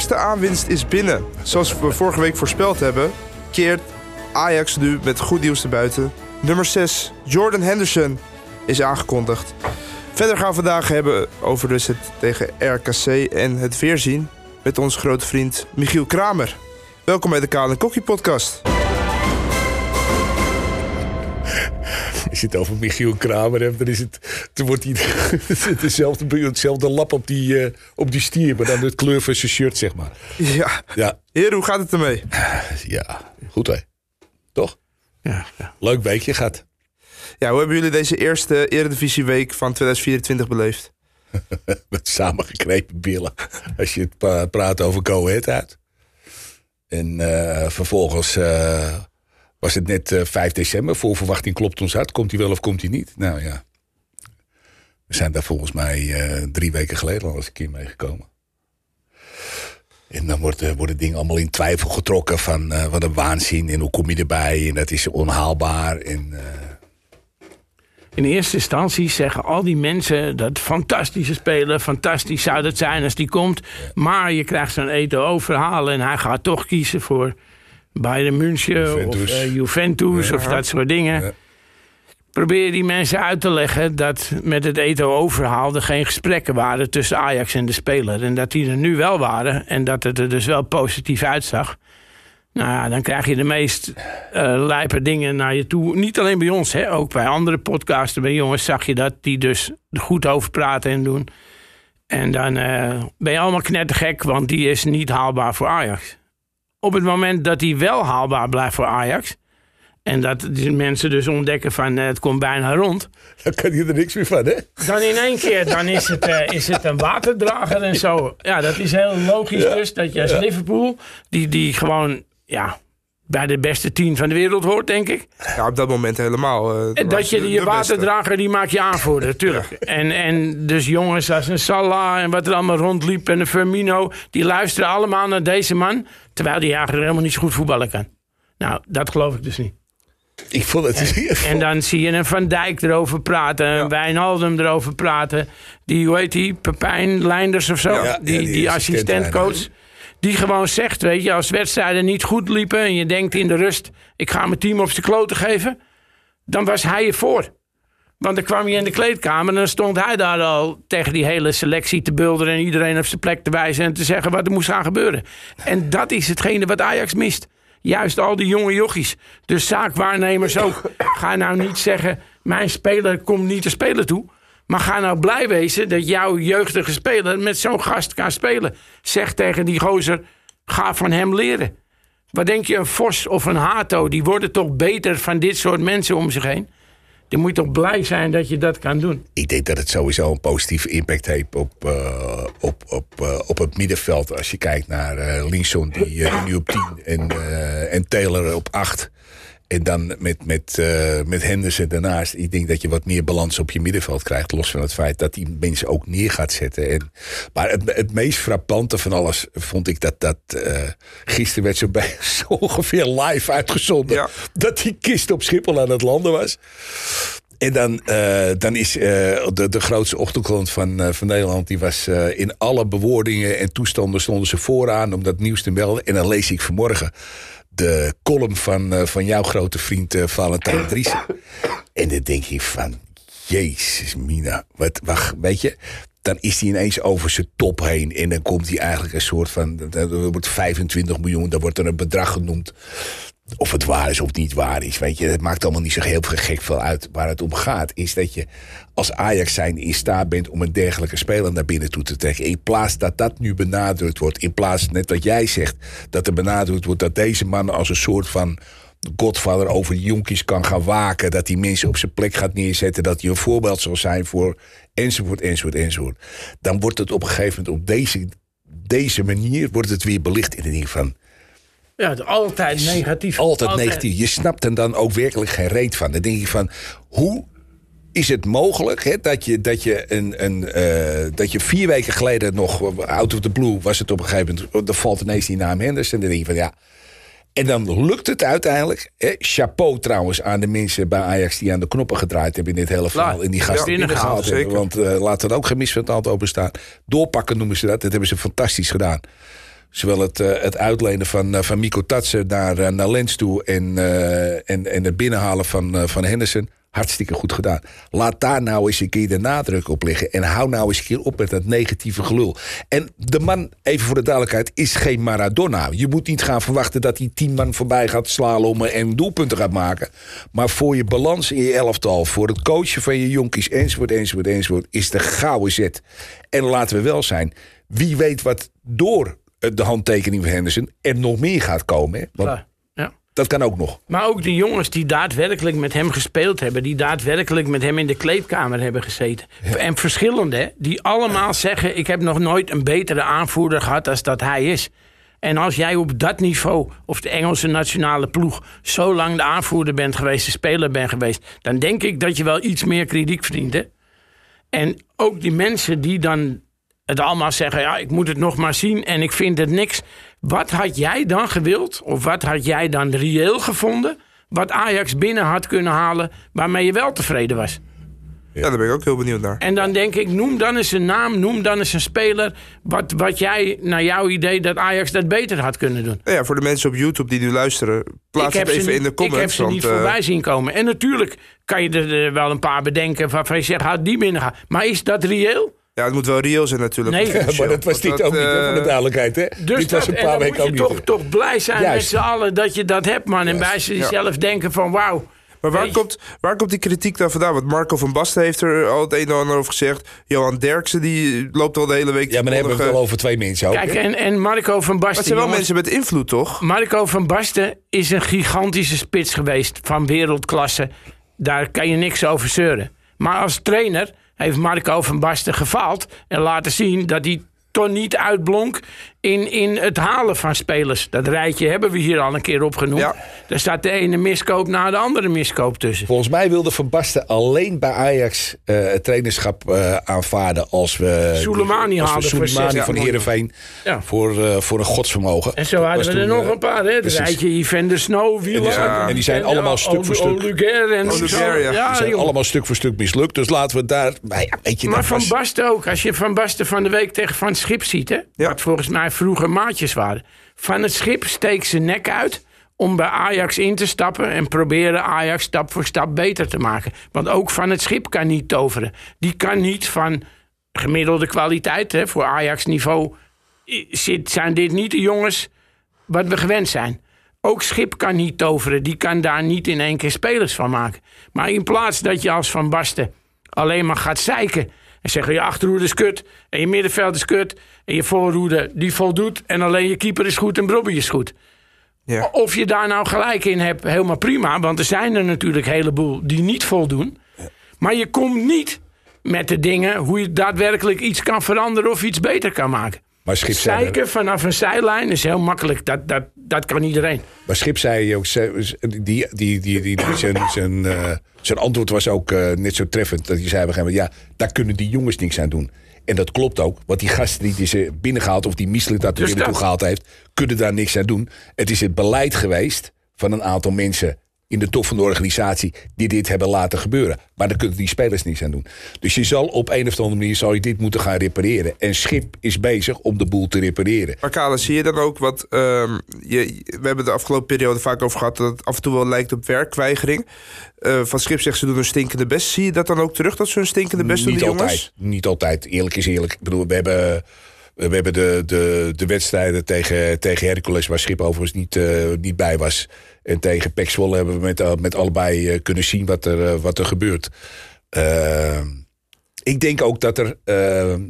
eerste aanwinst is binnen. Zoals we vorige week voorspeld hebben, keert Ajax nu met goed nieuws te buiten. Nummer 6, Jordan Henderson, is aangekondigd. Verder gaan we vandaag hebben over dus het tegen RKC en het weerzien met onze grote vriend Michiel Kramer. Welkom bij de Kaan Kokkie podcast. Als je het over Michiel Kramer hebt, dan is het, dan wordt hij dezelfde, hetzelfde lap op die, uh, op die stier, maar dan de kleur van zijn shirt, zeg maar. Ja. ja. Heer, hoe gaat het ermee? Ja, goed hè. Toch? Ja. ja. Leuk weekje gaat. Ja, hoe hebben jullie deze eerste Eredivisieweek van 2024 beleefd? Met samengeknepen billen. Als je het praat over Go uit. En uh, vervolgens uh, was het net uh, 5 december. Voor verwachting klopt ons hart. Komt hij wel of komt hij niet? Nou ja. We zijn daar volgens mij drie weken geleden al eens een keer meegekomen. En dan worden, worden dingen allemaal in twijfel getrokken van wat een waanzin en hoe kom je erbij en dat is onhaalbaar. En, in eerste instantie zeggen al die mensen dat fantastische speler, fantastisch zou dat zijn als die komt. Maar je krijgt zo'n Eto'o-verhaal en hij gaat toch kiezen voor Bayern München Juventus. of uh, Juventus of dat soort dingen. Ja. Probeer die mensen uit te leggen dat met het Eto'o-verhaal er geen gesprekken waren tussen Ajax en de speler. En dat die er nu wel waren en dat het er dus wel positief uitzag. Nou ja, dan krijg je de meest uh, lijpe dingen naar je toe. Niet alleen bij ons, hè, ook bij andere podcasten, bij jongens zag je dat. Die dus goed over praten en doen. En dan uh, ben je allemaal knettergek, want die is niet haalbaar voor Ajax. Op het moment dat die wel haalbaar blijft voor Ajax... en dat die mensen dus ontdekken van uh, het komt bijna rond... Dan kan je er niks meer van, hè? Dan in één keer dan is, het, is het een waterdrager en zo. Ja, dat is heel logisch ja. dus, dat je als ja. Liverpool... Die, die gewoon ja, bij de beste tien van de wereld hoort, denk ik. Ja, op dat moment helemaal. Uh, dat je je waterdrager, die maak je aanvoerder, natuurlijk. En, en dus jongens als een Salah en wat er allemaal rondliep en een Firmino... die luisteren allemaal naar deze man... terwijl die eigenlijk helemaal niet zo goed voetballen kan. Nou, dat geloof ik dus niet. Ik vond het... En, en dan zie je een Van Dijk erover praten, een ja. Wijnaldum erover praten... die, hoe heet die, Pepijn Leinders of zo, ja, die, die, die assistentcoach... Die gewoon zegt, weet je, als wedstrijden niet goed liepen en je denkt in de rust, ik ga mijn team op zijn kloten geven, dan was hij ervoor. Want dan kwam je in de kleedkamer en dan stond hij daar al tegen die hele selectie te bulderen en iedereen op zijn plek te wijzen en te zeggen wat er moest gaan gebeuren. En dat is hetgene wat Ajax mist. Juist al die jonge jochies. Dus zaakwaarnemers ook. Ga nou niet zeggen, mijn speler komt niet te spelen toe. Maar ga nou blij wezen dat jouw jeugdige speler met zo'n gast kan spelen. Zeg tegen die gozer, ga van hem leren. Wat denk je, een Vos of een Hato, die worden toch beter van dit soort mensen om zich heen? Dan moet toch blij zijn dat je dat kan doen. Ik denk dat het sowieso een positieve impact heeft op, uh, op, op, uh, op het middenveld. Als je kijkt naar uh, die nu op 10 en, en Taylor op 8. En dan met, met, uh, met Henderson daarnaast. Ik denk dat je wat meer balans op je middenveld krijgt. Los van het feit dat die mensen ook neer gaat zetten. En, maar het, het meest frappante van alles vond ik dat dat. Uh, gisteren werd zo, bij, zo ongeveer live uitgezonden. Ja. Dat die kist op Schiphol aan het landen was. En dan, uh, dan is uh, de, de grootste ochtendkrant van, uh, van Nederland... die was in alle bewoordingen en toestanden stonden ze vooraan... om dat nieuws te melden. En dan lees ik vanmorgen de column van, uh, van jouw grote vriend uh, Valentijn Driessen. En dan denk je van, jezus mina, wat, wacht, weet je... Dan is hij ineens over zijn top heen. En dan komt hij eigenlijk een soort van... Er wordt 25 miljoen, daar wordt een bedrag genoemd. Of het waar is of niet waar is, weet je. Het maakt allemaal niet zo heel gek veel uit. Waar het om gaat, is dat je als Ajax zijn in staat bent... om een dergelijke speler naar binnen toe te trekken. In plaats dat dat nu benadrukt wordt. In plaats, net wat jij zegt, dat er benadrukt wordt... dat deze man als een soort van godvader over de jonkies kan gaan waken. Dat hij mensen op zijn plek gaat neerzetten. Dat hij een voorbeeld zal zijn voor enzovoort, enzovoort, enzovoort. Dan wordt het op een gegeven moment op deze, deze manier wordt het weer belicht in de ding van... Ja, altijd negatief. Altijd, altijd, negatief. Je snapt er dan ook werkelijk geen reet van. Dan denk je van, hoe is het mogelijk hè, dat, je, dat, je een, een, uh, dat je vier weken geleden nog, out of the blue, was het op een gegeven moment, er valt ineens die naam Henderson. En dan denk je van ja. En dan lukt het uiteindelijk. Hè, chapeau trouwens aan de mensen bij Ajax die aan de knoppen gedraaid hebben in dit hele verhaal. En die gasten ja, binnengehaald zeker. hebben. Want uh, laat er ook geen misverstand openstaan. Doorpakken noemen ze dat. Dat hebben ze fantastisch gedaan. Zowel het, het uitlenen van, van Miko Tatsen naar, naar Lens toe en, en, en het binnenhalen van, van Henderson Hartstikke goed gedaan. Laat daar nou eens een keer de nadruk op liggen. En hou nou eens een keer op met dat negatieve gelul. En de man, even voor de duidelijkheid, is geen Maradona. Je moet niet gaan verwachten dat hij tien man voorbij gaat slalommen en doelpunten gaat maken. Maar voor je balans in je elftal, voor het coachen van je jonkies, enzovoort, enzovoort, enzovoort, is de gouden zet. En laten we wel zijn, wie weet wat door de handtekening van Henderson er nog meer gaat komen. Hè? Want dat kan ook nog. Maar ook de jongens die daadwerkelijk met hem gespeeld hebben. Die daadwerkelijk met hem in de kleedkamer hebben gezeten. En verschillende, die allemaal zeggen... ik heb nog nooit een betere aanvoerder gehad als dat hij is. En als jij op dat niveau, of de Engelse nationale ploeg... zo lang de aanvoerder bent geweest, de speler bent geweest... dan denk ik dat je wel iets meer krediet verdient. Hè? En ook die mensen die dan het allemaal zeggen... ja, ik moet het nog maar zien en ik vind het niks... Wat had jij dan gewild, of wat had jij dan reëel gevonden, wat Ajax binnen had kunnen halen, waarmee je wel tevreden was? Ja, daar ben ik ook heel benieuwd naar. En dan denk ik, noem dan eens een naam, noem dan eens een speler. Wat, wat jij, naar jouw idee, dat Ajax dat beter had kunnen doen. Nou ja, voor de mensen op YouTube die nu luisteren, plaats het even in de comments. Ik heb ze niet voorbij eh, zien komen. En natuurlijk kan je er wel een paar bedenken waarvan je zegt, had die binnen gaan. Maar is dat reëel? Ja, het moet wel reëel zijn natuurlijk. Nee, maar dat was dit ook niet, voor de duidelijkheid. Hè? Dus dit was een paar weken ook niet. toch, toch blij zijn met z'n allen dat je dat hebt, man. En bij jezelf denken van wauw. Maar waar komt, waar komt die kritiek dan vandaan? Want Marco van Basten heeft er al het een en ander over gezegd. Johan Derksen die loopt al de hele week. Ja, maar dan hebben we het wel over twee mensen ook. Kijk, en, en Marco van Basten. Maar het zijn wel mensen met invloed, toch? Marco van Basten is een gigantische spits geweest van wereldklasse. Daar kan je niks over zeuren. Maar als trainer heeft Marco van Basten gefaald en laten zien dat hij toch niet uitblonk in, in het halen van spelers. Dat rijtje hebben we hier al een keer opgenoemd. Ja. Daar staat de ene miskoop na de andere miskoop tussen. Volgens mij wilde Van Basten alleen bij Ajax uh, het trainerschap uh, aanvaarden als we Soleimani haalden Soleimani van Heerenveen ja. voor, uh, voor een godsvermogen. En zo hadden we er nog een paar. Hè? Het rijtje Yvan Snow, Wieland. Ja. En die zijn allemaal stuk voor stuk. Oluger en Oluger, ja. Die zijn allemaal stuk voor stuk mislukt. Dus laten we daar... Maar, weet je, maar Van. Basten ook. Als je Van Basten van de week tegen Van Schip ziet... Hè? Wat volgens mij vroeger maatjes waren. Van het schip steekt zijn nek uit om bij Ajax in te stappen en proberen Ajax stap voor stap beter te maken. Want ook van het schip kan niet toveren. Die kan niet van gemiddelde kwaliteit, hè, voor Ajax niveau, zijn dit niet de jongens wat we gewend zijn. Ook Schip kan niet toveren. Die kan daar niet in één keer spelers van maken. Maar in plaats dat je als Van Basten alleen maar gaat zeiken en zeggen je achterhoede is kut. En je middenveld is kut. En je voorhoede die voldoet. En alleen je keeper is goed en Brobby is goed. Ja. Of je daar nou gelijk in hebt, helemaal prima. Want er zijn er natuurlijk een heleboel die niet voldoen. Maar je komt niet met de dingen hoe je daadwerkelijk iets kan veranderen of iets beter kan maken. Maar Schip Zeiken vanaf een zijlijn is heel makkelijk. Dat, dat, dat kan iedereen. Maar Schip zei ook, die, die, die, die, die zijn, zijn, uh, zijn antwoord was ook uh, net zo treffend. Dat hij zei, we gaan, ja, daar kunnen die jongens niks aan doen. En dat klopt ook, want die gasten die ze binnengehaald of die Mieslik dat er dus binnen gehaald heeft, kunnen daar niks aan doen. Het is het beleid geweest van een aantal mensen in de top van de organisatie die dit hebben laten gebeuren. Maar daar kunnen die spelers niets aan doen. Dus je zal op een of andere manier zal je dit moeten gaan repareren. En Schip is bezig om de boel te repareren. Maar Kale, zie je dan ook wat... Uh, je, we hebben de afgelopen periode vaak over gehad... dat het af en toe wel lijkt op werkweigering. Uh, van Schip zegt ze doen een stinkende best. Zie je dat dan ook terug, dat ze een stinkende best doen, Niet altijd. Jongens? Niet altijd. Eerlijk is eerlijk. Ik bedoel, we hebben... We hebben de, de, de wedstrijden tegen, tegen Hercules, waar Schip overigens niet, uh, niet bij was. En tegen Pek Zwolle hebben we met, uh, met allebei uh, kunnen zien wat er, uh, wat er gebeurt. ik denk ook dat er... we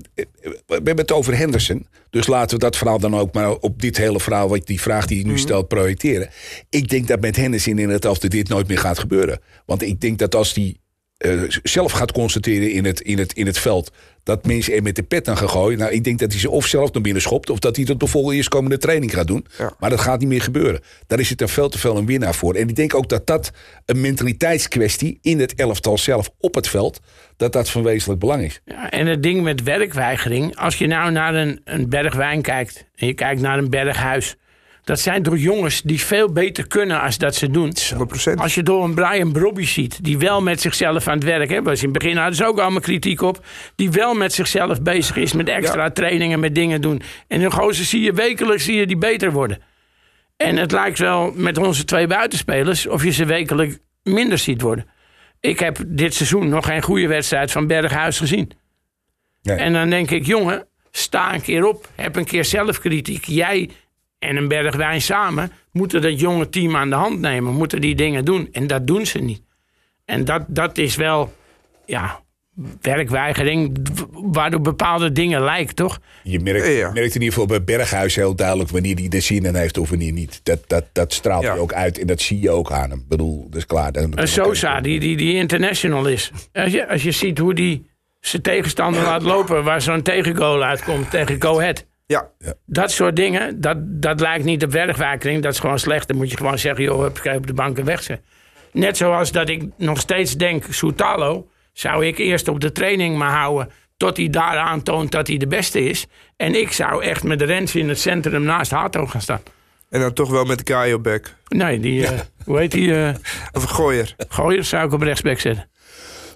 hebben het over Henderson. Dus laten we dat verhaal dan ook maar op dit hele verhaal... Wat die vraag die hij nu mm. stelt, projecteren. Ik denk dat met Henderson in het elfte dit nooit meer gaat gebeuren. Want ik denk dat als hij zelf gaat constateren in het, in, het, in het veld dat mensen er met de pet aan gaan gooien. Nou, ik denk dat hij ze of zelf naar binnen schopt... of dat hij dat de volgende eerstkomende training gaat doen. Maar dat gaat niet meer gebeuren. Daar is het er veel te veel een winnaar voor. En ik denk ook dat dat een mentaliteitskwestie... in het elftal zelf op het veld... dat dat van wezenlijk belang is. Ja, en het ding met werkweigering... als je nou naar een, een berg wijn kijkt... en je kijkt naar een berghuis... Dat zijn door jongens die veel beter kunnen als dat ze doen. 100%. Als je door een Brian Brobby ziet, die wel met zichzelf aan het werk. Was in het begin hadden ze ook allemaal kritiek op. Die wel met zichzelf bezig is met extra trainingen, met dingen doen. En in gozer zie je wekelijks zie je die beter worden. En het lijkt wel met onze twee buitenspelers of je ze wekelijk minder ziet worden. Ik heb dit seizoen nog geen goede wedstrijd van Berghuis gezien. Nee. En dan denk ik, jongen, sta een keer op. Heb een keer zelfkritiek. Jij en een Bergwijn samen moeten dat jonge team aan de hand nemen. Moeten die dingen doen. En dat doen ze niet. En dat, dat is wel, ja, werkweigering. Waardoor bepaalde dingen lijkt, toch? Je merkt, Ja, ja. je merkt in ieder geval bij Berghuis heel duidelijk wanneer hij de zin in heeft of wanneer niet. Dat, dat, dat straalt Ja. hij ook uit en dat zie je ook aan hem. Ik bedoel, dat is klaar. Een Sosa, die, die, die international is. Als je, als je ziet hoe die zijn tegenstander laat lopen... waar zo'n tegengoal uitkomt tegen Go Ahead. Ja, Dat soort dingen, dat, dat lijkt niet op werkweigering. Dat is gewoon slecht. Dan moet je gewoon zeggen, joh, heb op de bank en wegzetten. Net zoals dat ik nog steeds denk, Soutalo... zou ik eerst op de training maar houden... tot hij daar aantoont dat hij de beste is. En ik zou echt met de Rens in het centrum naast Hato gaan staan. en dan toch wel met de Kai op bek. Nee, die, eh, hoe heet die... eh Of een gooier. gooier zou ik op rechtsback zetten.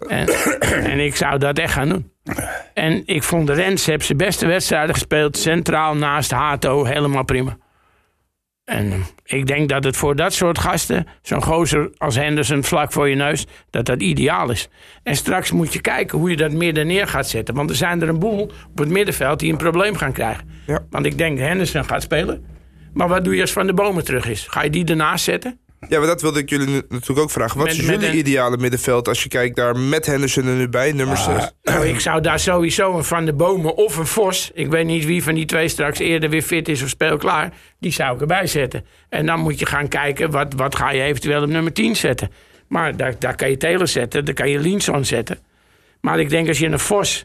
En, en ik zou dat echt gaan doen. En ik vond de Rens heb zijn beste wedstrijden gespeeld. Centraal naast Hato. Helemaal prima. En eh, ik denk dat het voor dat soort gasten, zo'n gozer als Henderson vlak voor je neus, dat dat ideaal is. En straks moet je kijken hoe je dat midden neer gaat zetten. Want er zijn er een boel op het middenveld die een probleem gaan krijgen. Ja. Want ik denk Henderson gaat spelen. Maar wat doe je als Van de Bomen terug is? Ga je die ernaast zetten? Ja, maar dat wilde ik jullie natuurlijk ook vragen. Wat Met- is jullie een- ideale middenveld als je kijkt daar met Henderson er nu bij, nummer 6? Nou, ik zou daar sowieso een Van de Bomen of een Vos... ik weet niet wie van die twee straks eerder weer fit is of speelklaar... die zou ik erbij zetten. En dan moet je gaan kijken, wat, wat ga je eventueel op nummer 10 zetten. Maar daar, daar kan je Taylor zetten, daar kan je Linson zetten. Maar ik denk als je een Vos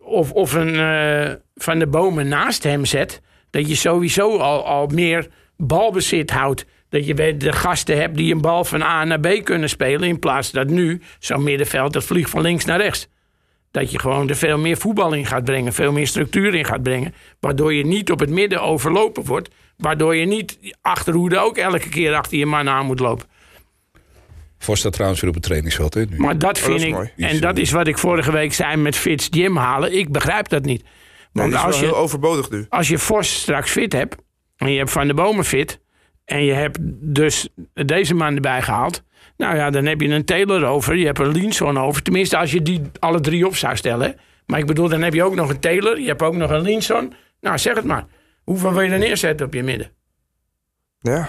of, of een eh, Van de Bomen naast hem zet... dat je sowieso al, al meer balbezit houdt. Dat je weer de gasten hebt die een bal van A naar B kunnen spelen... in plaats dat nu zo'n middenveld dat vliegt van links naar rechts. Dat je gewoon er veel meer voetbal in gaat brengen, veel meer structuur in gaat brengen. Waardoor je niet op het midden overlopen wordt. Waardoor je niet achterhoede ook elke keer achter je man aan moet lopen. Vos staat trouwens weer op het trainingsveld. Hè, nu. Maar dat vind Oh, is ik, mooi. en dat is wat ik vorige week zei met Fitz Jim halen. Ik begrijp dat niet. Want is als wel heel je, overbodig nu. als je Vos straks fit hebt, en je hebt Van de Bomen fit, en je hebt dus deze man erbij gehaald. Nou ja, dan heb je een Taylor over, je hebt een Linson over. Tenminste, als je die alle drie op zou stellen. Maar ik bedoel, dan heb je ook nog een Taylor, je hebt ook nog een Linson. Nou, zeg het maar. Hoeveel wil je er neerzetten op je midden? Ja.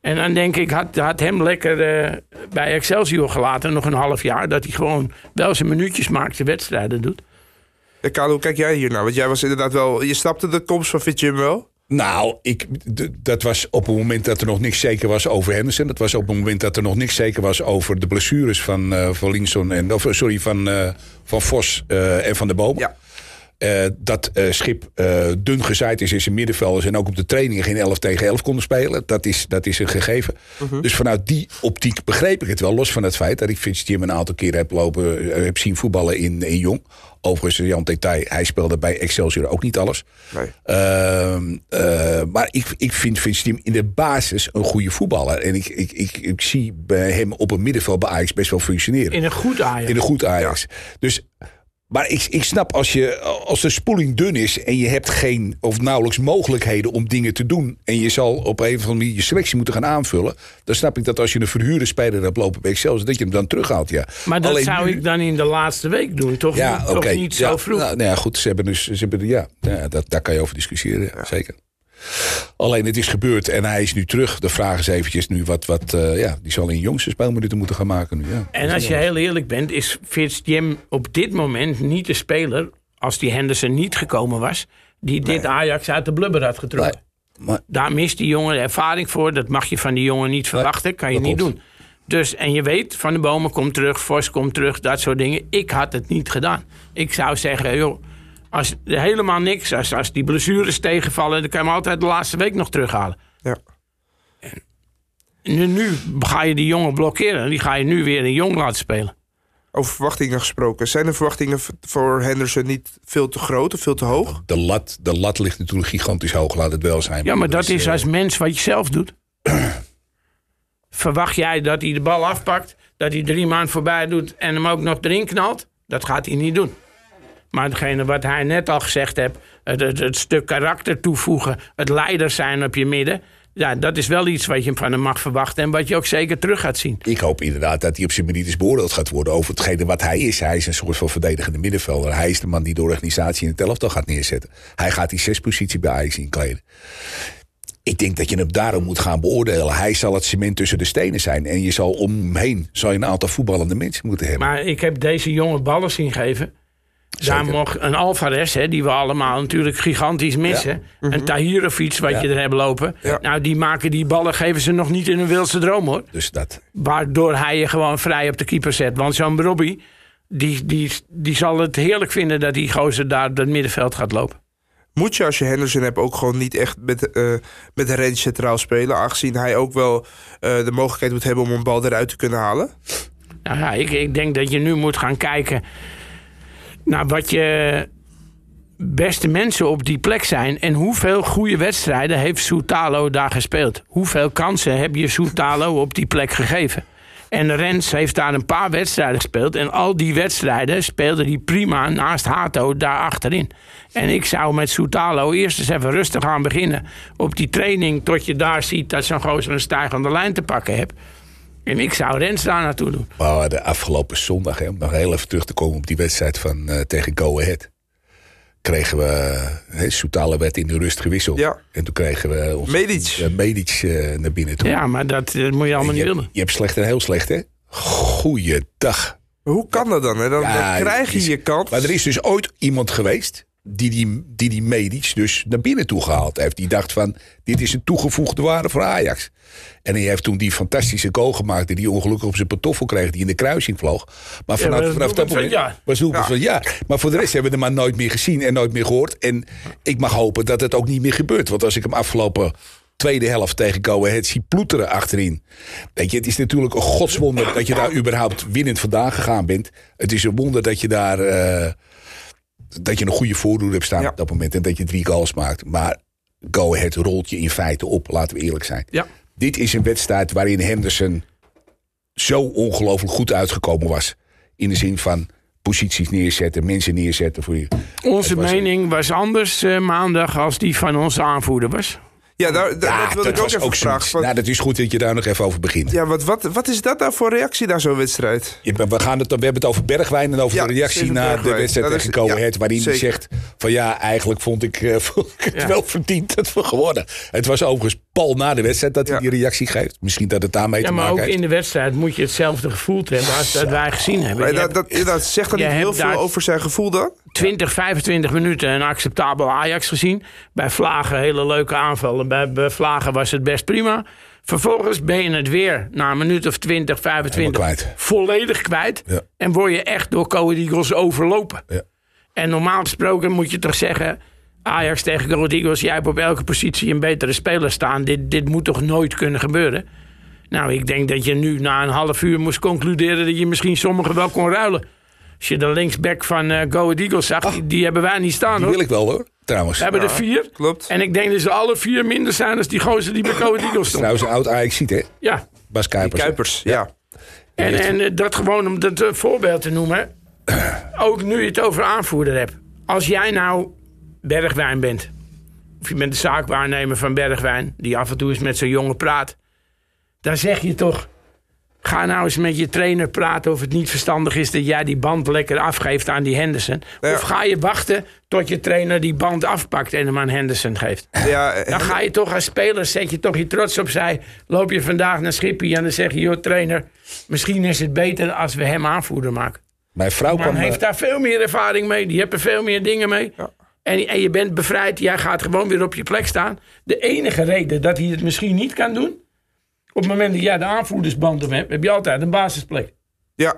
En dan denk ik, had, had hem lekker eh, bij Excelsior gelaten, nog een half jaar. Dat hij gewoon wel zijn minuutjes maakt, zijn wedstrijden doet. Karel, hoe kijk jij hier naar? Want jij was inderdaad wel... Je snapte de komst van Fit Jim wel? Nou, ik, dat was op het moment dat er nog niks zeker was over Henderson. Dat was op het moment dat er nog niks zeker was over de blessures van, Linson en of, sorry, van, eh, van Vos eh, en van de Boom. Ja. Eh, dat eh, Schip eh, dun gezaaid is in zijn middenvelders en ook op de trainingen geen 11 tegen 11 konden spelen. Dat is, dat is een gegeven. Dus vanuit die optiek begreep ik het wel. Los van het feit dat ik Vince Jim een aantal keren heb, lopen, heb zien voetballen in, in Jong. Overigens, Jan Detail, hij speelde bij Excelsior ook niet alles. Nee. Ehm, eh, maar ik, ik vind Vince in de basis een goede voetballer. En ik, ik, ik, ik zie bij hem op het middenveld bij Ajax best wel functioneren. In een goed Ajax. In een goed Ajax. Dus, maar ik, ik snap als, je, als de spoeling dun is en je hebt geen of nauwelijks mogelijkheden om dingen te doen. en je zal op een of andere manier je selectie moeten gaan aanvullen. dan snap ik dat als je een verhuurde speler hebt lopen bij Excelsior. dat je hem dan terughaalt. Ja. Maar dat Alleen zou nu- ik dan in de laatste week doen, toch? Ja, niet, niet zo ja, vroeg. Nou, nou ja, goed, ze hebben dus, ze hebben, ja, ja dat, daar kan je over discussiëren, ja. zeker. Alleen het is gebeurd en hij is nu terug. De vraag is eventjes nu wat, wat eh, ja, die zal in jongste speelminuten moeten gaan maken nu. Ja. En als je heel eerlijk bent, is Fitz Jim op dit moment niet de speler, als die Henderson niet gekomen was, die dit Ajax uit de blubber had getrokken. Maar Daar mist die jongen ervaring voor. Dat mag je van die jongen niet verwachten. Kan je niet doen. Dus, en je weet, Van de Bomen komt terug, Vos komt terug, dat soort dingen. Ik had het niet gedaan. Ik zou zeggen, joh, als helemaal niks, als, als die blessures tegenvallen, dan kan je hem altijd de laatste week nog terughalen. Ja. Nu, nu ga je die jongen blokkeren. Die ga je nu weer een jong laten spelen. Over verwachtingen gesproken. Zijn de verwachtingen voor Henderson niet veel te groot of veel te hoog? De lat, de lat ligt natuurlijk gigantisch hoog, laat het wel zijn. Ja, maar dat is als mens wat je zelf doet. Verwacht jij dat hij de bal afpakt, dat hij drie maanden voorbij doet en hem ook nog erin knalt? Dat gaat hij niet doen. Maar hetgene wat hij net al gezegd heeft, het, het, het stuk karakter toevoegen, het leider zijn op je midden. Ja, dat is wel iets wat je van hem mag verwachten en wat je ook zeker terug gaat zien. Ik hoop inderdaad dat hij op zijn merites beoordeeld gaat worden over hetgene wat hij is. Hij is een soort van verdedigende middenvelder. Hij is de man die de organisatie in het elftal gaat neerzetten. Hij gaat die zespositie bij Ajax inkleden. Ik denk dat je hem daarom moet gaan beoordelen. Hij zal het cement tussen de stenen zijn. En je zal om hem heen zal je een aantal voetballende mensen moeten hebben. Maar ik heb deze jonge ballen zien geven. Daar mocht een Alvarez, hè, die we allemaal natuurlijk gigantisch missen. Ja. Een Tahirovic, wat je er hebt lopen. Nou, die maken die ballen, geven ze nog niet in een wildse droom hoor. Dus dat. Waardoor hij je gewoon vrij op de keeper zet. Want zo'n Robbie, die, die, die zal het heerlijk vinden dat die gozer daar het middenveld gaat lopen. Moet je als je Henderson hebt ook gewoon niet echt met, uh, met een range centraal spelen? Aangezien hij ook wel uh, de mogelijkheid moet hebben om een bal eruit te kunnen halen? Nou ja, ik, ik denk dat je nu moet gaan kijken naar wat je beste mensen op die plek zijn. En hoeveel goede wedstrijden heeft Soutalo daar gespeeld? Hoeveel kansen heb je Soutalo op die plek gegeven? En Rens heeft daar een paar wedstrijden gespeeld. En al die wedstrijden speelde hij prima naast Hato daar achterin. En ik zou met Soutalo eerst eens even rustig aan beginnen. Op die training tot je daar ziet dat zo'n gozer een stijgende lijn te pakken hebt. En ik zou Rens daar naartoe doen. Maar de afgelopen zondag, hè, om nog heel even terug te komen op die wedstrijd van, uh, tegen Go Ahead. Kregen we, hè, Soutalo werd in de rust gewisseld. Ja. En toen kregen we ons Medic, uh, Medic uh, naar binnen toe. Ja, maar dat moet je allemaal je niet hebt, willen. Je hebt slecht en heel slecht, hè? Goeiedag. Maar hoe kan dat dan? Hè? Dan, Ja, dan krijg je is- je kans. Maar er is dus ooit iemand geweest die die, die, die Medic dus naar binnen toe gehaald heeft. Die dacht van, dit is een toegevoegde waarde voor Ajax. En hij heeft toen die fantastische goal gemaakt... die hij ongelukkig op zijn pantoffel kreeg, die in de kruising vloog. Maar vanaf, vanaf dat moment ja. was doelpunt van ja. Maar voor de rest hebben we hem maar nooit meer gezien en nooit meer gehoord. En ik mag hopen dat het ook niet meer gebeurt. Want als ik hem afgelopen tweede helft tegen Go Ahead zie ploeteren achterin. Weet je, het is natuurlijk een godswonder dat je daar überhaupt winnend vandaan gegaan bent. Het is een wonder dat je daar... eh, dat je een goede voordoen hebt staan Ja. op dat moment en dat je drie goals maakt. Maar Go Ahead rolt je in feite op, laten we eerlijk zijn. Ja. Dit is een wedstrijd waarin Henderson zo ongelooflijk goed uitgekomen was. In de zin van posities neerzetten, mensen neerzetten voor je. Onze was- mening was anders eh, maandag als die van onze aanvoerder was. Ja, daar, daar, dat wilde ik ook even vragen. Van, Nou, dat is goed dat je daar nog even over begint. ja, wat, wat, wat is dat nou voor reactie naar zo'n wedstrijd? We, gaan het, we hebben het over Bergwijn en over Ja, de reactie Steven na de wedstrijd tegen ja, Ahead. Waarin hij zegt van ja, eigenlijk vond ik, eh, vond ik het Ja. wel verdiend dat we gewonnen. Het was overigens pal na de wedstrijd dat hij Ja. die reactie geeft. Misschien dat het daarmee Ja, te maar maken ook heeft. in de wedstrijd moet je hetzelfde gevoeld hebben als dat wij gezien hebben. Maar Je dat, hebt dat, dat zegt dan niet heel veel daar- over zijn gevoel dan? 20, 25 minuten een acceptabel Ajax gezien. Bij Vlagen hele leuke aanvallen. Bij, bij Vlagen was het best prima. Vervolgens ben je het weer na een minuut of 20, 25 Helemaal kwijt. volledig kwijt. Ja. En word je echt door Ahead Eagles overlopen. Ja. En normaal gesproken moet je toch zeggen... Ajax tegen Ahead Eagles, jij hebt op elke positie een betere speler staan. Dit, dit moet toch nooit kunnen gebeuren? Nou, ik denk dat je nu na een half uur moest concluderen... dat je misschien sommigen wel kon ruilen. Als je de linksback van eh Go Ahead Eagles zag, die, die hebben wij niet staan Ah. Die hoor. wil ik wel hoor, trouwens. We hebben er vier. klopt. En ik denk dat ze alle vier minder zijn dan die gozer die bij Go Ahead Eagles stond. Trouwens, een oud Ajax ziet hè, Ja. Bas Kuipers. Kuipers, ja. En, en eh, dat gewoon om dat eh, voorbeeld te noemen. Ook nu je het over aanvoerder hebt. Als jij nou Bergwijn bent. Of je bent de zaakwaarnemer van Bergwijn. Die af en toe eens met zo'n jongen praat. Dan zeg je toch. Ga nou eens met je trainer praten of het niet verstandig is dat jij die band lekker afgeeft aan die Henderson. Ja. Of ga je wachten tot je trainer die band afpakt en hem aan Henderson geeft. ja Dan ga je toch als speler, zet je toch je trots opzij. Loop je vandaag naar Schippie en dan zeg je... joh trainer, misschien is het beter als we hem aanvoerder maken. Mijn vrouw kwam... heeft eh, daar veel meer ervaring mee. Die heeft er veel meer dingen mee. En, en je bent bevrijd. Jij gaat gewoon weer op je plek staan. De enige reden dat hij het misschien niet kan doen... op het moment dat jij de aanvoerdersband op hebt... heb je altijd een basisplek. ja,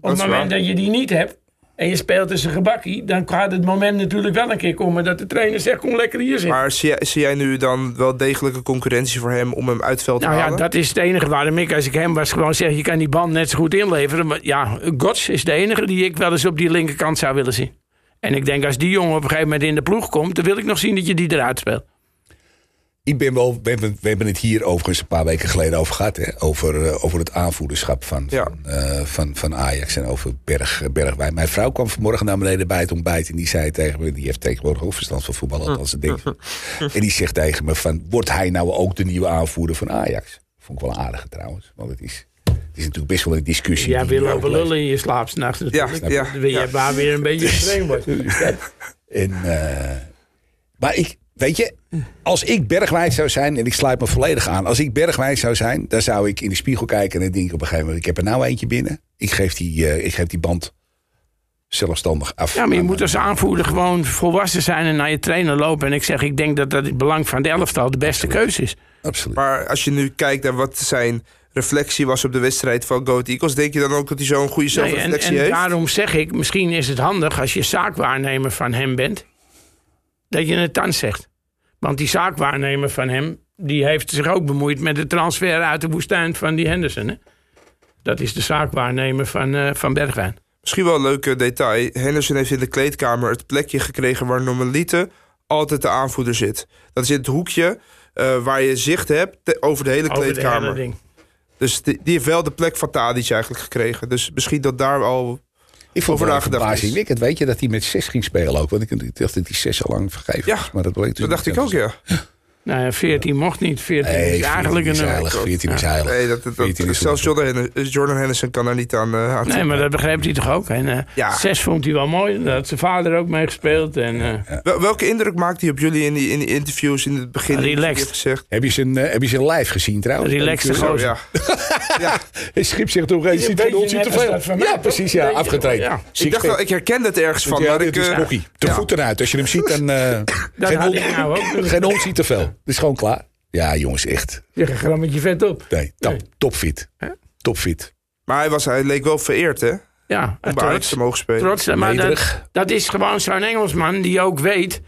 Op het moment waar. dat je die niet hebt... en je speelt tussen gebakkie, dan gaat het moment natuurlijk wel een keer komen dat de trainer zegt: kom lekker hier zitten. Maar zie jij, zie jij nu dan wel degelijke concurrentie voor hem om hem uit veld te nou halen? ja, dat is het enige waarom ik, als ik hem was, gewoon zeg: je kan die band net zo goed inleveren. Maar ja, Gods is de enige die ik wel eens op die linkerkant zou willen zien. En ik denk als die jongen op een gegeven moment in de ploeg komt, dan wil ik nog zien dat je die eruit speelt. Ik ben wel, we, hebben, we hebben het hier overigens een paar weken geleden over gehad. Hè? Over, uh, over het aanvoerderschap van, Ja. van, uh, van, van Ajax en over Berg, Bergwijn. Mijn vrouw kwam vanmorgen naar beneden bij het ontbijt. En die zei tegen me, die heeft tegenwoordig ook verstand van voetbal. Althans, dat denk ik. En die zegt tegen me van, wordt hij nou ook de nieuwe aanvoerder van Ajax? Vond ik wel een aardige trouwens. Want het is, het is natuurlijk best wel een discussie. Ja, wil leeft. lullen in je slaap s'nachts. Ja, ja, Dan wil je ja. maar weer een beetje streng wordt. En, eh, maar ik, weet je, als ik Bergwijn zou zijn, en ik sluit me volledig aan. Als ik Bergwijn zou zijn, dan zou ik in de spiegel kijken en dan denk ik op een gegeven moment, ik heb er nou eentje binnen. Ik geef die, eh, ik geef die band zelfstandig af. Ja, maar je moet als aanvoerder gewoon volwassen zijn en naar je trainer lopen. En ik zeg, ik denk dat dat het belang van de elftal de beste keuze is. Absoluut. Maar als je nu kijkt naar wat zijn reflectie was op de wedstrijd van Goat Eagles... denk je dan ook dat hij zo'n goede Nee, en, zelfreflectie en heeft? daarom zeg ik, misschien is het handig als je zaakwaarnemer van hem bent, dat je het dan zegt. Want die zaakwaarnemer van hem, die heeft zich ook bemoeid met de transfer uit de woestijn van die Henderson. Hè? Dat is de zaakwaarnemer van, eh, van Bergwijn. Misschien wel een leuk detail. Henderson heeft in de kleedkamer het plekje gekregen... waar normaliter altijd de aanvoerder zit. Dat is in het hoekje eh, waar je zicht hebt over de hele Over de kleedkamer. hele. Dus die, die heeft wel de plek van Tadic eigenlijk gekregen. Dus misschien dat daar al... Ik vond over het verbazingwekkend, weet je, dat hij met zes ging spelen ook. Want ik, dacht dat hij zes al lang vergeven Ja, was. Maar dat, bleek dus Dat dacht ik ook, ja. Nou ja, 14 mocht niet. 14 Nee, is 14 eigenlijk is een... heilig. 14 is heilig. Nee, dat, dat, 14 is zelfs Jordan, Hen- Jordan Henderson kan daar niet aan, uh, aan Nee, maar dat begreep hij toch ook. En eh, Ja. zes vond hij wel mooi. Daar had zijn vader ook mee gespeeld. En, eh, Wel- Welke indruk maakt hij op jullie in die, in die interviews in het begin? Relaxed. Gezegd. Heb je zijn, eh, heb je zijn live gezien trouwens? Relaxte Zo, gozer. ja. ja. Hij schip zich toch eens. Een Ziet ziet te veel. dat Ja, precies. Ja, afgetraind. ja. Ik dacht wel, ik herkende het ergens van. ja, dit is eh, ja. voeten uit. Als je hem ziet, dan... eh, Dat geen, ik nou te veel. Het is gewoon klaar. Ja, jongens, echt. Zeg een grammetje vet op. Nee, top, Nee. topfit. Topfit. Maar hij, was, hij leek wel vereerd, hè? Ja, Om bij te mogen spelen. trots maar dat is gewoon zo'n Engelsman die ook weet...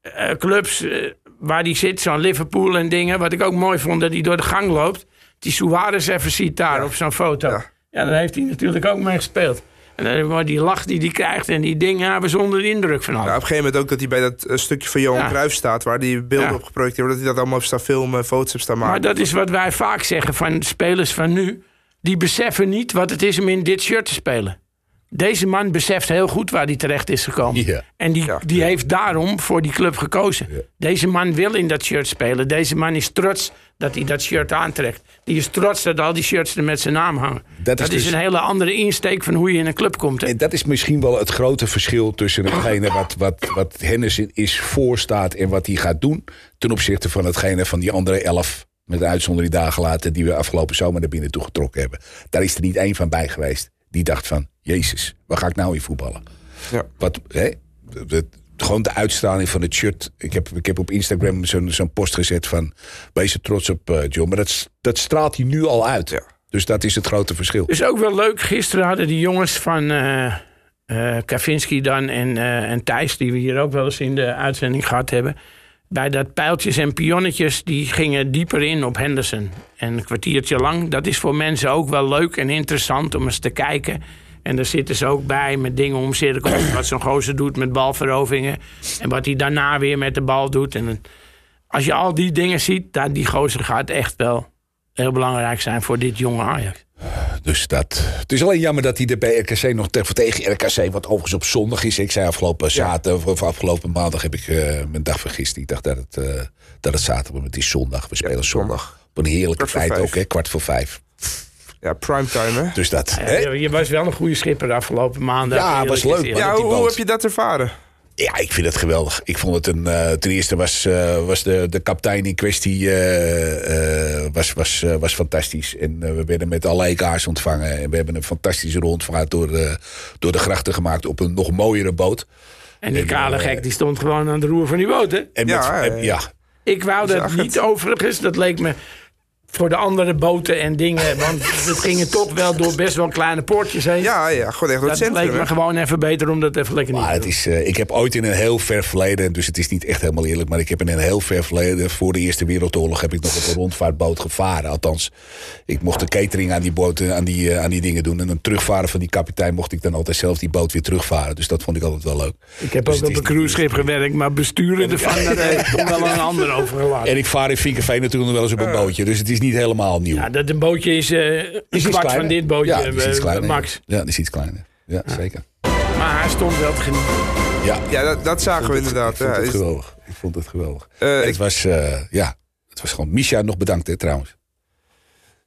eh, clubs eh, waar die zit, zo'n Liverpool en dingen... wat ik ook mooi vond, dat hij door de gang loopt... die Suarez even ziet daar op zo'n foto. Ja. Ja. daar heeft hij natuurlijk ook mee gespeeld. En dan, maar die lach die hij krijgt en die dingen hebben zonder de indruk van Ja, alles. op een gegeven moment ook dat hij bij dat eh, stukje van Johan Ja. Cruijff staat... waar die beelden Ja. op geprojecteerd worden... dat hij dat allemaal heeft staan filmen, foto's heeft staan maken. Maar dat is wat wij vaak zeggen van spelers van nu. Die beseffen niet wat het is om in dit shirt te spelen. Deze man beseft heel goed waar hij terecht is gekomen. En die, Ja. die heeft daarom voor die club gekozen. Deze man wil in dat shirt spelen. Deze man is trots dat hij dat shirt aantrekt. Die is trots dat al die shirts er met zijn naam hangen. Dat, is is, dus- een hele andere insteek van hoe je in een club komt. Hè? En dat is misschien wel het grote verschil tussen hetgene wat, wat, wat Henderson is voorstaat en wat hij gaat doen. Ten opzichte van hetgene van die andere elf, met een uitzondering dagen later, die we afgelopen zomer naar binnen toe getrokken hebben. Daar is er niet één van bij geweest die dacht van, Jezus, waar ga ik nou in voetballen? Ja. Wat, hè, gewoon de uitstraling van het shirt. Ik heb, ik heb op Instagram zo'n zo'n post gezet van, wees er trots op eh, John. Maar dat, dat straalt hij nu al uit. Ja. Dus dat is het grote verschil. Dus ook wel leuk. Gisteren hadden die jongens van eh eh, Kavinski dan en, en Thijs, die we hier ook wel eens in de uitzending gehad hebben. Bij dat pijltjes en pionnetjes, die gingen dieper in op Henderson. En een kwartiertje lang. Dat is voor mensen ook wel leuk en interessant om eens te kijken. En daar zitten ze ook bij met dingen omcirkelen. wat zo'n gozer doet met balveroveringen. En wat hij daarna weer met de bal doet. En als je al die dingen ziet, dan die gozer gaat echt wel heel belangrijk zijn voor dit jonge Ajax. Dus dat. Het is alleen jammer dat hij er bij RKC nog te- tegen RKC, wat overigens op zondag is. Ik zei afgelopen zaterdag of afgelopen maandag heb ik eh, mijn dag vergist. Ik dacht dat het, eh, dat het zaterdag was, maar het is zondag. We spelen zondag. zondag. Op een heerlijke tijd ook, hè? kwart voor vijf. Ja, primetime, hè? Dus dat. Ja, hè? je, was wel een goede schipper de afgelopen maanden. Ja, was leuk. Ja, hoe, heb je dat ervaren? Ja, ik vind het geweldig. Ik vond het een. eh, ten eerste was, eh, was de, de kapitein in kwestie eh, eh, was, was, was fantastisch. En we werden met alle EK's ontvangen. En we hebben een fantastische rondvaart door, de door de grachten gemaakt op een nog mooiere boot. En die kale gek die stond gewoon aan de roer van die boot. Hè? En Ja, met, ja, en- ja. Ik wou dat het. niet overigens. Dat leek me voor de andere boten en dingen. Want het gingen toch wel door best wel kleine poortjes heen. Ja, ja gewoon echt door het dat centrum. leek me gewoon even beter om dat even lekker niet Maar te het doen. is, eh, ik heb ooit in een heel ver verleden, dus het is niet echt helemaal eerlijk, maar ik heb in een heel ver verleden, voor de Eerste Wereldoorlog, heb ik nog op een rondvaartboot gevaren. Althans, ik mocht de catering aan die, boten, aan die, eh, aan die dingen doen. En een terugvaren van die kapitein mocht ik dan altijd zelf die boot weer terugvaren. Dus dat vond ik altijd wel leuk. Ik heb Dus ook het op een niet- cruiseschip gewerkt, maar besturen ervan, dat heb ik wel aan een ander overgelaten. En ik vaar in Vinkerveen natuurlijk nog wel eens op een bootje, dus het is niet helemaal nieuw. Ja, dat een bootje is, eh een iets kwart van dit bootje, ja, die is iets eh, kleiner. max. Ja, die is iets kleiner. Ja, zeker. Maar hij stond wel te genieten. Ja, Ja, dat, dat zagen we inderdaad. Ik vond Ja, het is- geweldig. Ik vond het geweldig. Eh, het ik- was, eh, ja, het was gewoon... Misha nog bedankt, hè, trouwens.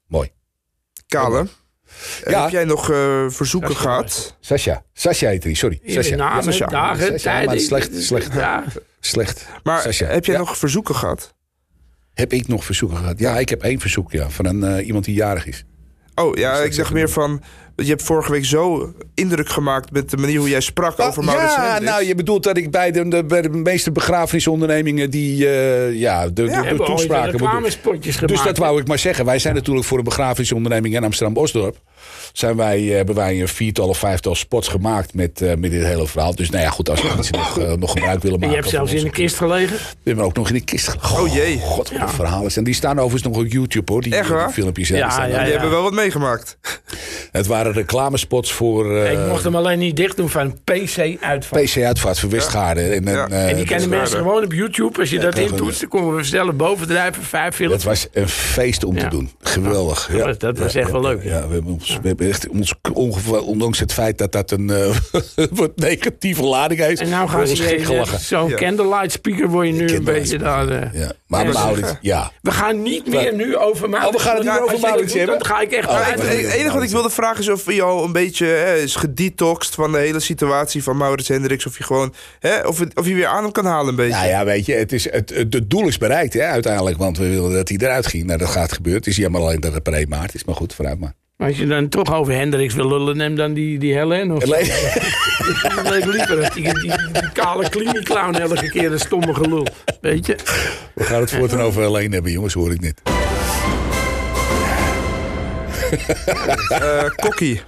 Mooi. Kale, Ja. heb jij nog eh, verzoeken is gehad? Sascha. Sascha heet hij, sorry. Sascha. Namen, Sascha. dagen, Sascha, tijden. maar slecht, slecht. Ja, Slecht. Maar Sascha. heb jij Ja. nog verzoeken gehad? Heb ik nog verzoeken gehad? Ja, ik heb één verzoek, ja. Van een, eh, iemand die jarig is. Oh ja, ik even meer van. Je hebt vorige week zo indruk gemaakt met de manier hoe jij sprak over Maurits ja, Hendricks. nou, je bedoelt dat ik bij de, de, bij de meeste begrafenisondernemingen die eh, ja, de, de, de toespraken gemaakt. Dus dat wou ik maar zeggen. Wij zijn natuurlijk voor een begrafenisonderneming in Amsterdam-Osdorp. Zijn wij, eh, hebben wij een viertal of vijftal spots gemaakt met, eh, met dit hele verhaal. Dus nou ja, goed, als mensen nog, nog gebruik willen En maken. je hebt zelfs in een kist gelegen. We hebben ook nog in de kist gelegen. Oh jee. God, wat een verhaal is. En die staan overigens nog op YouTube hoor. Die, Echt die waar? filmpjes. Ja, ja, er. Die hebben wel wat meegemaakt. Het waren reclamespots voor eh, ik mocht hem alleen niet dicht doen van PC-uitval. PC-uitvaart voor Westgaarden. En, Ja. eh, En die dat- kennen mensen gewoon op YouTube. Als je dat intoetst, dan komen we snel bovendrijven, vijf Dat films. was een feest om Ja. te doen. Geweldig. Ja. dat- dat was echt wel leuk, Ja, we hebben ons, we hebben echt ons, ongeveer, ondanks het feit dat dat een eh, wat negatieve lading heeft. En nou gaan ze zo'n Ja. candlelight speaker word je nu een beetje daar. eh. Ja. Maar Ja, Maurits, zeg. ja. We gaan niet meer nu over Maurits. Oh, we gaan het niet over dat Maurits hebben? Dan ga ik echt Oh, het enige wat ik wilde vragen is of je al een beetje hè, is gedetoxed van de hele situatie van Maurits Hendricks. Of je gewoon, hè, of, het- of je weer aan hem kan halen een beetje. Nou ja, weet je, het, is, het, het, het doel is bereikt hè, uiteindelijk. Want we wilden dat hij eruit ging. Nou, dat gaat gebeuren. Het is jammer alleen dat het per 1 maart is. Maar goed, vooruit maar. Maar Als je dan toch over Hendricks wil lullen, neem dan die, die Helen. Of leek liever. Die, die, die, die kale elke keer een stomme gelul. Weet je? We gaan het voortaan over alleen hebben, jongens, hoor ik net. Eh, Kokkie,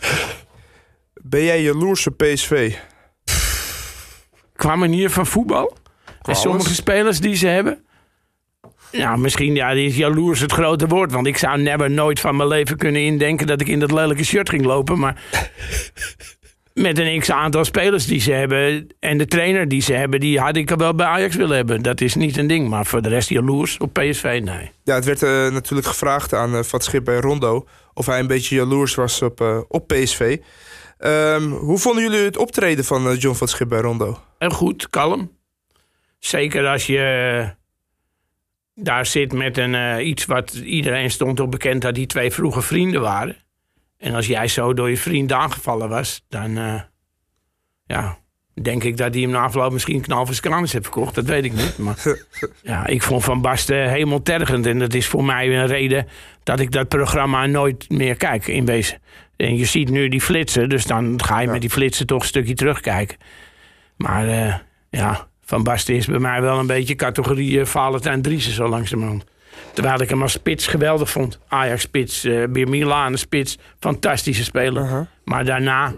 ben jij jaloers op PSV? Qua manier van voetbal. En sommige alles. spelers die ze hebben. Nou, misschien ja, die is jaloers het grote woord. Want ik zou never nooit van mijn leven kunnen indenken dat ik in dat lelijke shirt ging lopen. Maar met een x aantal spelers die ze hebben en de trainer die ze hebben, die had ik wel bij Ajax willen hebben. Dat is niet een ding. Maar voor de rest jaloers op PSV, nee. Ja, het werd eh, natuurlijk gevraagd aan eh Van Schip bij Rondo of hij een beetje jaloers was op, eh, op PSV. Ehm, hoe vonden jullie het optreden van John van Schip bij Rondo? En goed, kalm. Zeker als je daar zit met een, iets wat iedereen stond op bekend dat die twee vroege vrienden waren. En als jij zo door je vriend aangevallen was, dan eh, ja, denk ik dat hij hem na afloop misschien knal kranus heeft verkocht. Dat weet ik niet. Maar ja, ik vond Van Basten hemeltergend. En dat is voor mij een reden dat ik dat programma nooit meer kijk in wezen. En je ziet nu die flitsen, dus dan ga je met die flitsen toch een stukje terugkijken. Maar eh, ja, Van Basten is bij mij wel een beetje categorie uh, Valentijn Driessen zo langzamerhand. Terwijl ik hem als spits geweldig vond. Ajax-spits, uh, weer Milan-spits. Fantastische speler. Uh-huh. Maar daarna,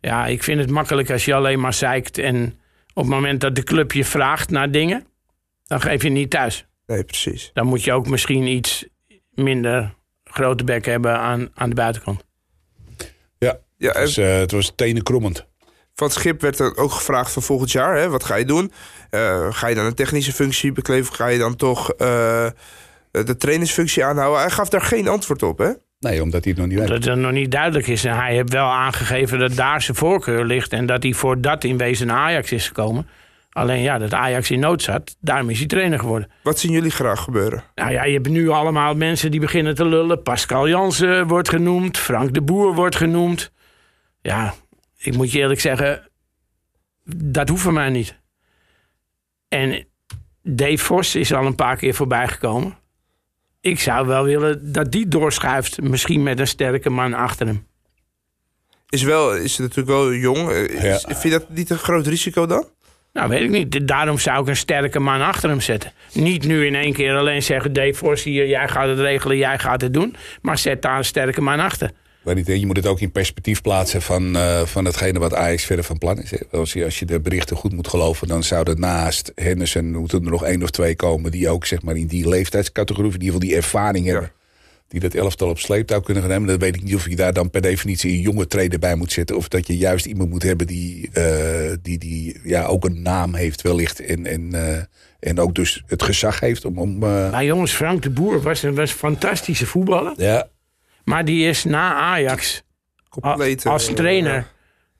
ja, ik vind het makkelijk als je alleen maar zeikt. En op het moment dat de club je vraagt naar dingen, dan geef je niet thuis. Nee, precies. Dan moet je ook misschien iets minder grote bek hebben aan, aan de buitenkant. Ja, Ja, het was, uh, het was tenenkrommend. Van het Schip werd er ook gevraagd voor volgend jaar. Hè? Wat ga je doen? Uh, ga je dan een technische functie bekleven? Of ga je dan toch uh, de trainersfunctie aanhouden? Hij gaf daar geen antwoord op, hè? Nee, omdat hij het nog niet weet. Dat het nog niet duidelijk is. En hij heeft wel aangegeven dat daar zijn voorkeur ligt. En dat hij voor dat in wezen naar Ajax is gekomen. Alleen ja, dat Ajax in nood zat. Daarom is hij trainer geworden. Wat zien jullie graag gebeuren? Nou ja, je hebt nu allemaal mensen die beginnen te lullen. Pascal Jansen wordt genoemd. Frank de Boer wordt genoemd. Ja, ik moet je eerlijk zeggen... Dat hoeft voor mij niet. En Dave Vos is al een paar keer voorbij gekomen. Ik zou wel willen dat die doorschuift. Misschien met een sterke man achter hem. Is, wel, is natuurlijk wel jong. Is, Ja. Vind je dat niet een groot risico dan? Nou, weet ik niet. Daarom zou ik een sterke man achter hem zetten. Niet nu in één keer alleen zeggen... Dave Vos hier, jij gaat het regelen, jij gaat het doen. Maar zet daar een sterke man achter. Niet, je moet het ook in perspectief plaatsen van, uh, van hetgene wat Ajax verder van plan is. Als je, als je de berichten goed moet geloven, dan zouden naast Henderson moeten er nog één of twee komen die ook zeg maar, in die leeftijdscategorie, in ieder geval die ervaring hebben. Die dat elftal op sleeptouw kunnen gaan nemen. Dan weet ik niet of je daar dan per definitie een jonge trader bij moet zetten. Of dat je juist iemand moet hebben die, uh, die, die ja, ook een naam heeft wellicht. En, en, uh, en ook dus het gezag heeft om... om Maar jongens, Frank de Boer was een, was een fantastische voetballer. Ja. Maar die is na Ajax Compleet, als trainer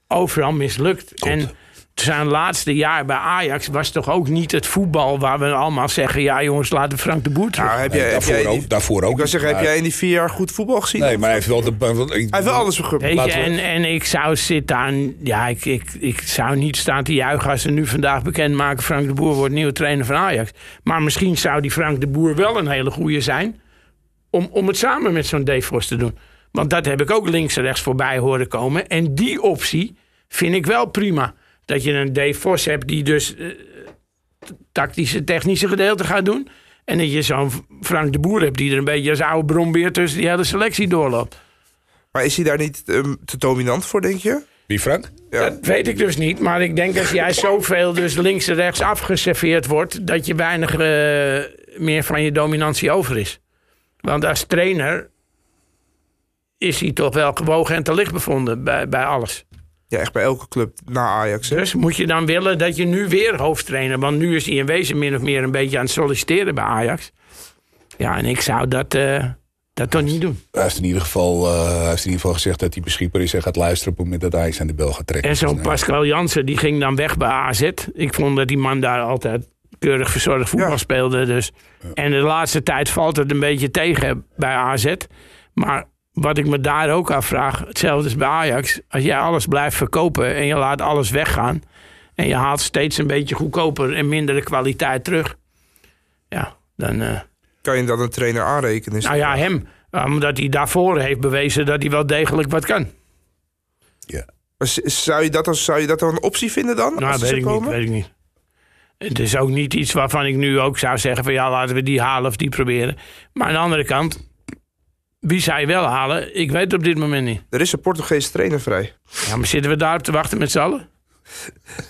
overal mislukt. En zijn laatste jaar bij Ajax was toch ook niet het voetbal waar we allemaal zeggen: ja, jongens, laten Frank de Boer terug. Nou, heb jij, nee, daarvoor, heb jij ook, daarvoor ook. Ik wil zeggen, heb jij in die vier jaar goed voetbal gezien? Nee, maar hij heeft wel, de, hij heeft wel alles vergund. En, en ik zou zitten aan. Ja, ik, ik, ik zou niet staan te juichen als ze nu vandaag bekendmaken: Frank de Boer wordt nieuwe trainer van Ajax. Maar misschien zou die Frank de Boer wel een hele goede zijn om, om het samen met zo'n Defos te doen. Want dat heb ik ook links en rechts voorbij horen komen. En die optie vind ik wel prima. Dat je een Defos hebt die dus uh, tactische, technische gedeelte gaat doen. En dat je zo'n Frank de Boer hebt die er een beetje als oude brombeer tussen die hele selectie doorloopt. Maar is hij daar niet um, te dominant voor, denk je? Wie, Frank? Ja. Dat weet ik dus niet. Maar ik denk als jij zoveel dus links en rechts afgeserveerd wordt... dat je weinig uh, meer van je dominantie over is. Want als trainer is hij toch wel gewogen en te licht bevonden bij, bij alles. Ja, echt bij elke club na Ajax. Dus moet je dan willen dat je nu weer hoofdtrainer... want nu is hij in wezen min of meer een beetje aan het solliciteren bij Ajax. Ja, en ik zou dat, uh, dat toch niet doen. Hij heeft in ieder geval, uh, hij heeft in ieder geval gezegd dat hij beschikbaar is... en gaat luisteren op het moment dat Ajax aan de bel gaat trekken. En zo'n Pascal Jansen, die ging dan weg bij AZ. Ik vond dat die man daar altijd keurig verzorgd voetbal speelde. Dus. En de laatste tijd valt het een beetje tegen bij AZ. Maar wat ik me daar ook afvraag, hetzelfde is bij Ajax. Als jij alles blijft verkopen en je laat alles weggaan... en je haalt steeds een beetje goedkoper en mindere kwaliteit terug... ja, dan... Uh... Kan je dat een trainer aanrekenen? Nou ja, hem. Omdat hij daarvoor heeft bewezen dat hij wel degelijk wat kan. Ja. Zou je dat, als, zou je dat dan een optie vinden dan? Nou, weet ik, niet, weet ik niet. Het is ook niet iets waarvan ik nu ook zou zeggen van ja, laten we die halen of die proberen. Maar aan de andere kant, wie zou je wel halen? Ik weet het op dit moment niet. Er is een Portugese trainer vrij. Ja, maar zitten we daar te wachten met z'n allen?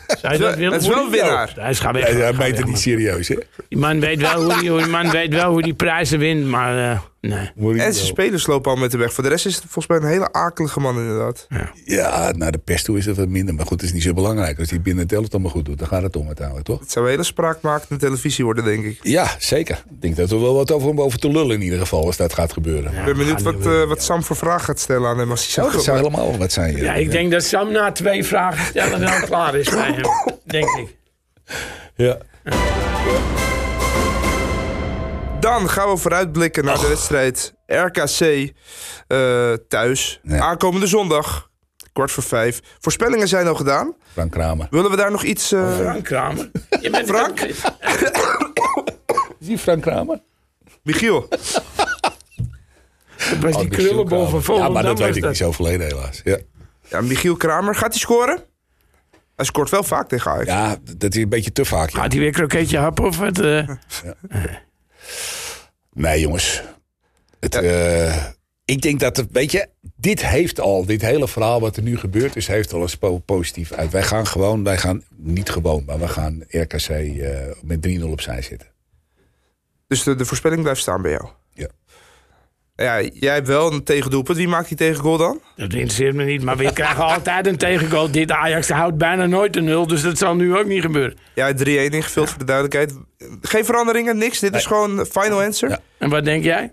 Zou je dat willen? Het is wel een winnaar. Hij gaat weg. Hij meent het niet serieus, hè? Die man weet wel hoe die, die, man weet wel hoe die prijzen wint, maar uh, nee. En zijn spelers lopen al met de weg. Voor de rest is het volgens mij een hele akelige man inderdaad. Ja, ja naar de pest toe is het wat minder. Maar goed, het is niet zo belangrijk. Als hij binnen het elftal maar goed doet, dan gaat het om uiteindelijk, toch? Het zou een hele spraakmakende televisie worden, denk ik. Ja, zeker. Ik denk dat er wel wat over om over te lullen in ieder geval, als dat gaat gebeuren. ik ben benieuwd wat, uh, wat Sam voor vraag gaat stellen aan hem als hij oh, dat zou helemaal wat zijn. Ja, ik denk dat Sam na twee vragen stellen wel klaar is bij hem. Denk ik. Ja. Dan gaan we vooruitblikken naar de wedstrijd RKC uh, thuis. Aankomende zondag, kwart voor vijf. Voorspellingen zijn al gedaan. Frank Kramer. Willen we daar nog iets... Uh... Frank Kramer. Je bent Frank? Is die Frank Kramer? Michiel. Dat was oh, die krullenbol van Volendam. Ja, maar dat weet ik niet zo verleden helaas. Ja. ja, Michiel Kramer. Gaat hij scoren? Hij scoort wel vaak tegen Ajax. Ja, dat is een beetje te vaak. Gaat hij weer kroketje happen of wat? Uh... Ja. Nee, jongens. Het, uh, ik denk dat het, weet je, dit heeft al, dit hele verhaal wat er nu gebeurd is, heeft al eens positief uit. Wij gaan gewoon, wij gaan niet gewoon, maar we gaan RKC uh, met 3-0 opzij zitten. Dus de, de voorspelling blijft staan bij jou? Ja. Jij hebt wel een tegendoelpunt. Wie maakt die tegengoal dan? Dat interesseert me niet, maar we krijgen altijd een tegengoal. Dit Ajax houdt bijna nooit een nul, dus dat zal nu ook niet gebeuren. Ja, 3-1 ingevuld voor de duidelijkheid. Geen veranderingen, niks. Dit is gewoon final answer. Ja. En wat denk jij?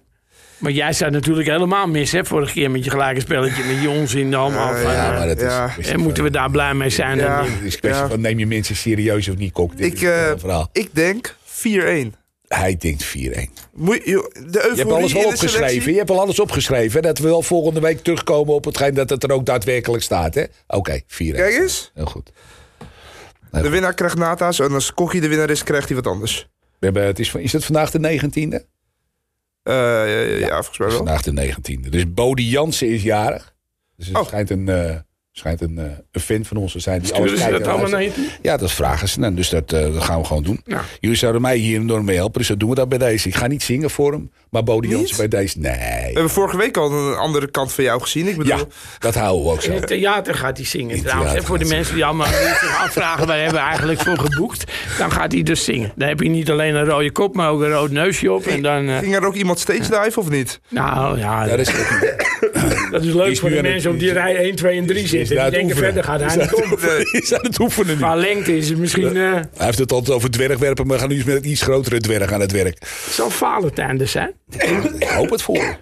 Maar jij zou natuurlijk helemaal mis, hè? Vorige keer met je gelijke spelletje, met je onzin allemaal. Uh, ja, maar dat ja. is, en moeten we daar blij mee zijn? Ja. Het is kwestie van neem je mensen serieus of niet, Kok. Dit ik, uh, ik denk 4-1. Hij denkt 4-1. Je, je hebt alles wel opgeschreven. Je hebt al alles opgeschreven. Dat we wel volgende week terugkomen op hetgeen dat het er ook daadwerkelijk staat. Oké, okay, 4-1. Kijk eens. Heel goed. de winnaar krijgt Nata's. En als Kokkie de winnaar is, krijgt hij wat anders. We hebben, het is, is het vandaag de 19e? Uh, ja, ja, volgens mij wel. Vandaag de 19e. Dus Bodie Jansen is jarig. Dus het oh. schijnt een, uh, Schijnt een, uh, een fan van ons te zijn. Die Sturen alles ze dat en allemaal naar je toe? Ja, dat vragen ze. Nou, dus dat, eh, dat gaan we gewoon doen. Ja. Jullie zouden mij hier enorm mee helpen, dus dat doen we dat bij deze. Ik ga niet zingen voor hem, maar Bodie? Jansen bij deze. Nee. We hebben vorige week al een andere kant van jou gezien. Ik bedoel, Ja, dat houden we ook In zo. het theater gaat hij zingen In trouwens. hè, voor de mensen die allemaal zich afvragen... waar hebben we eigenlijk voor geboekt? Dan gaat hij dus zingen. Dan heb je niet alleen een rode kop, maar ook een rood neusje op. En dan, eh, ging er ook iemand stage dive of niet? nou ja, Ja, dat is ook niet. Dat is leuk is voor de het- mensen op die rij 1, 2 en 3 zitten. Die het denken oefenen. verder gaat hij niet komen. Is aan het oefenen nu. Qua lengte is het misschien... eh Hij heeft het altijd over dwergwerpen, maar we gaan nu eens met een iets grotere dwerg aan het werk. zal Valentijn dus zijn? Ik hoop het voor je.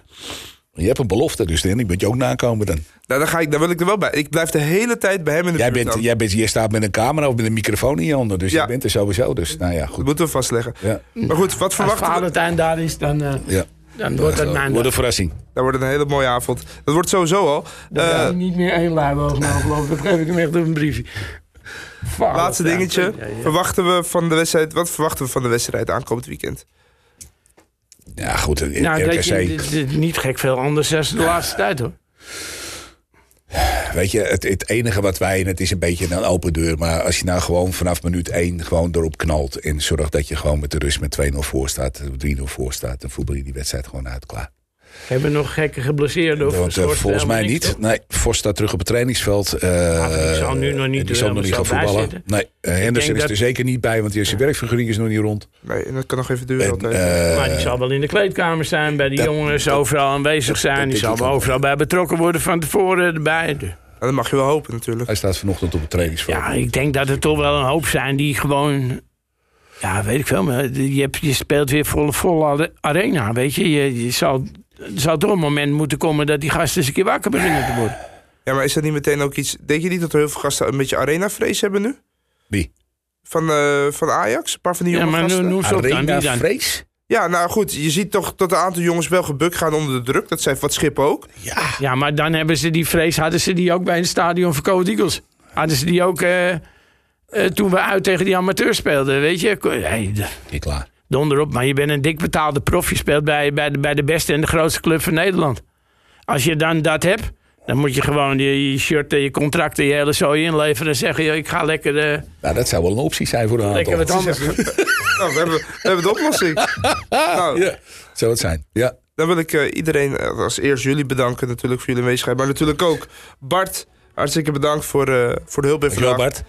Je hebt een belofte, dus dan moet je ook nakomen dan. Nou, dan, ga ik, dan wil ik er wel bij. Ik blijf de hele tijd bij hem in de Jij bent, jij, bent, jij staat met een camera of met een microfoon in je handen, dus Ja. je bent er sowieso. Dus nou ja, Dat goed. moeten we vastleggen. Ja. Maar goed, wat Als verwachten we? Valentijn daar is, dan, eh, Ja. dan wordt het Dat mijn wordt een verrassing. Dat wordt een hele mooie avond. Dat wordt sowieso al. Eh, hij niet meer één lui me geloof ik. Dat geef ik hem echt op een briefje. Laatste dingetje. Ja, ja. Verwachten we van de wedstrijd, wat verwachten we van de wedstrijd aankomend weekend? Ja, goed. in Nou, dat je, niet gek veel anders dan de laatste tijd hoor. weet je, het, het enige wat wij, en het is een beetje een open deur, maar als je nou gewoon vanaf minuut 1 gewoon erop knalt en zorgt dat je gewoon met de rust met 2-0 voor staat, 3-0 voor staat, dan voetbal je die wedstrijd gewoon uit klaar. Hebben nog gekke geblesseerden of Want, eh, volgens mij niet. Nee, Vos staat terug op het trainingsveld. eh, die zal nu nog niet Die zal nog niet gaan voetballen. Nee, eh, Henderson is dat- er zeker niet bij, want die zijn werkvergunning is nog niet rond. Nee, en dat kan nog even duren En, altijd. Maar die zal wel in de kleedkamer zijn, bij de dat- jongens overal aanwezig zijn. dat Die zal wel overal bij betrokken worden van tevoren erbij. Nou, dat mag je wel hopen natuurlijk. hij staat vanochtend op het trainingsveld. Ja, ik denk dat er toch wel een hoop zijn die gewoon... Ja, weet ik veel, maar je, hebt, je speelt weer volle, volle arena, weet je. je, je zal, er zal toch een moment moeten komen dat die gasten eens een keer wakker beginnen te worden. Ja, maar is dat niet meteen ook iets... Denk je niet dat er heel veel gasten een beetje arena-vrees hebben nu? Wie? Van, eh, van Ajax? Een paar van die Ja, jonge maar gasten? noem, noem ze op dan. Arena Wie dan? Vrees? Ja, nou goed, je ziet toch dat een aantal jongens wel gebukt gaan onder de druk. Dat zijn wat Schip ook. Ja. Ja, maar dan hebben ze die vrees, hadden ze die ook bij het stadion van Code Eagles. Hadden ze die ook eh, eh, toen we uit tegen die amateurs speelden, weet je. Hey, klaar. Donder op, maar je bent een dik betaalde prof. Je speelt bij, bij, de, bij de beste en de grootste club van Nederland. Als je dan dat hebt, dan moet je gewoon je, je shirt en je contract en je hele zooi inleveren en zeggen, joh, ik ga lekker, eh, Nou, dat zou wel een optie zijn voor een lekker aantal. wat anders doen. Nou, we hebben, we hebben de oplossing. nou, Ja, zou het zijn. Ja. dan wil ik eh, iedereen eh, als eerst jullie bedanken natuurlijk voor jullie aanwezigheid. Maar natuurlijk ook Bart, hartstikke bedankt voor, eh, voor de hulp vandaag. Bart.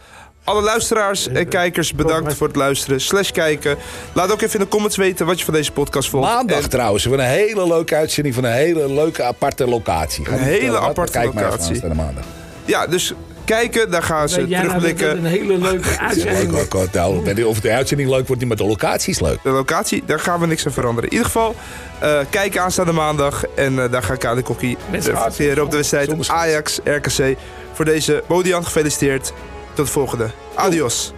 Alle luisteraars en kijkers, bedankt voor het luisteren. Slash kijken. Laat ook even in de comments weten wat je van deze podcast vond. Maandag En trouwens, van een hele leuke uitzending van een hele leuke aparte locatie. Ga Een hele aparte maar kijk maar locatie. aanstaande maandag. ja, dus kijken, daar gaan ze het terugblikken. een hele leuke uitzending Leuk, ook, nou, of de uitzending leuk wordt, niet, maar de locatie is leuk. De locatie, daar gaan we niks aan veranderen. In ieder geval, eh kijken aanstaande maandag. En eh, daar gaat Kade Kokkie Met z'n reflecteren op de wedstrijd. Ajax-RKC. Voor deze Bodian gefeliciteerd. Tot de volgende. Adios.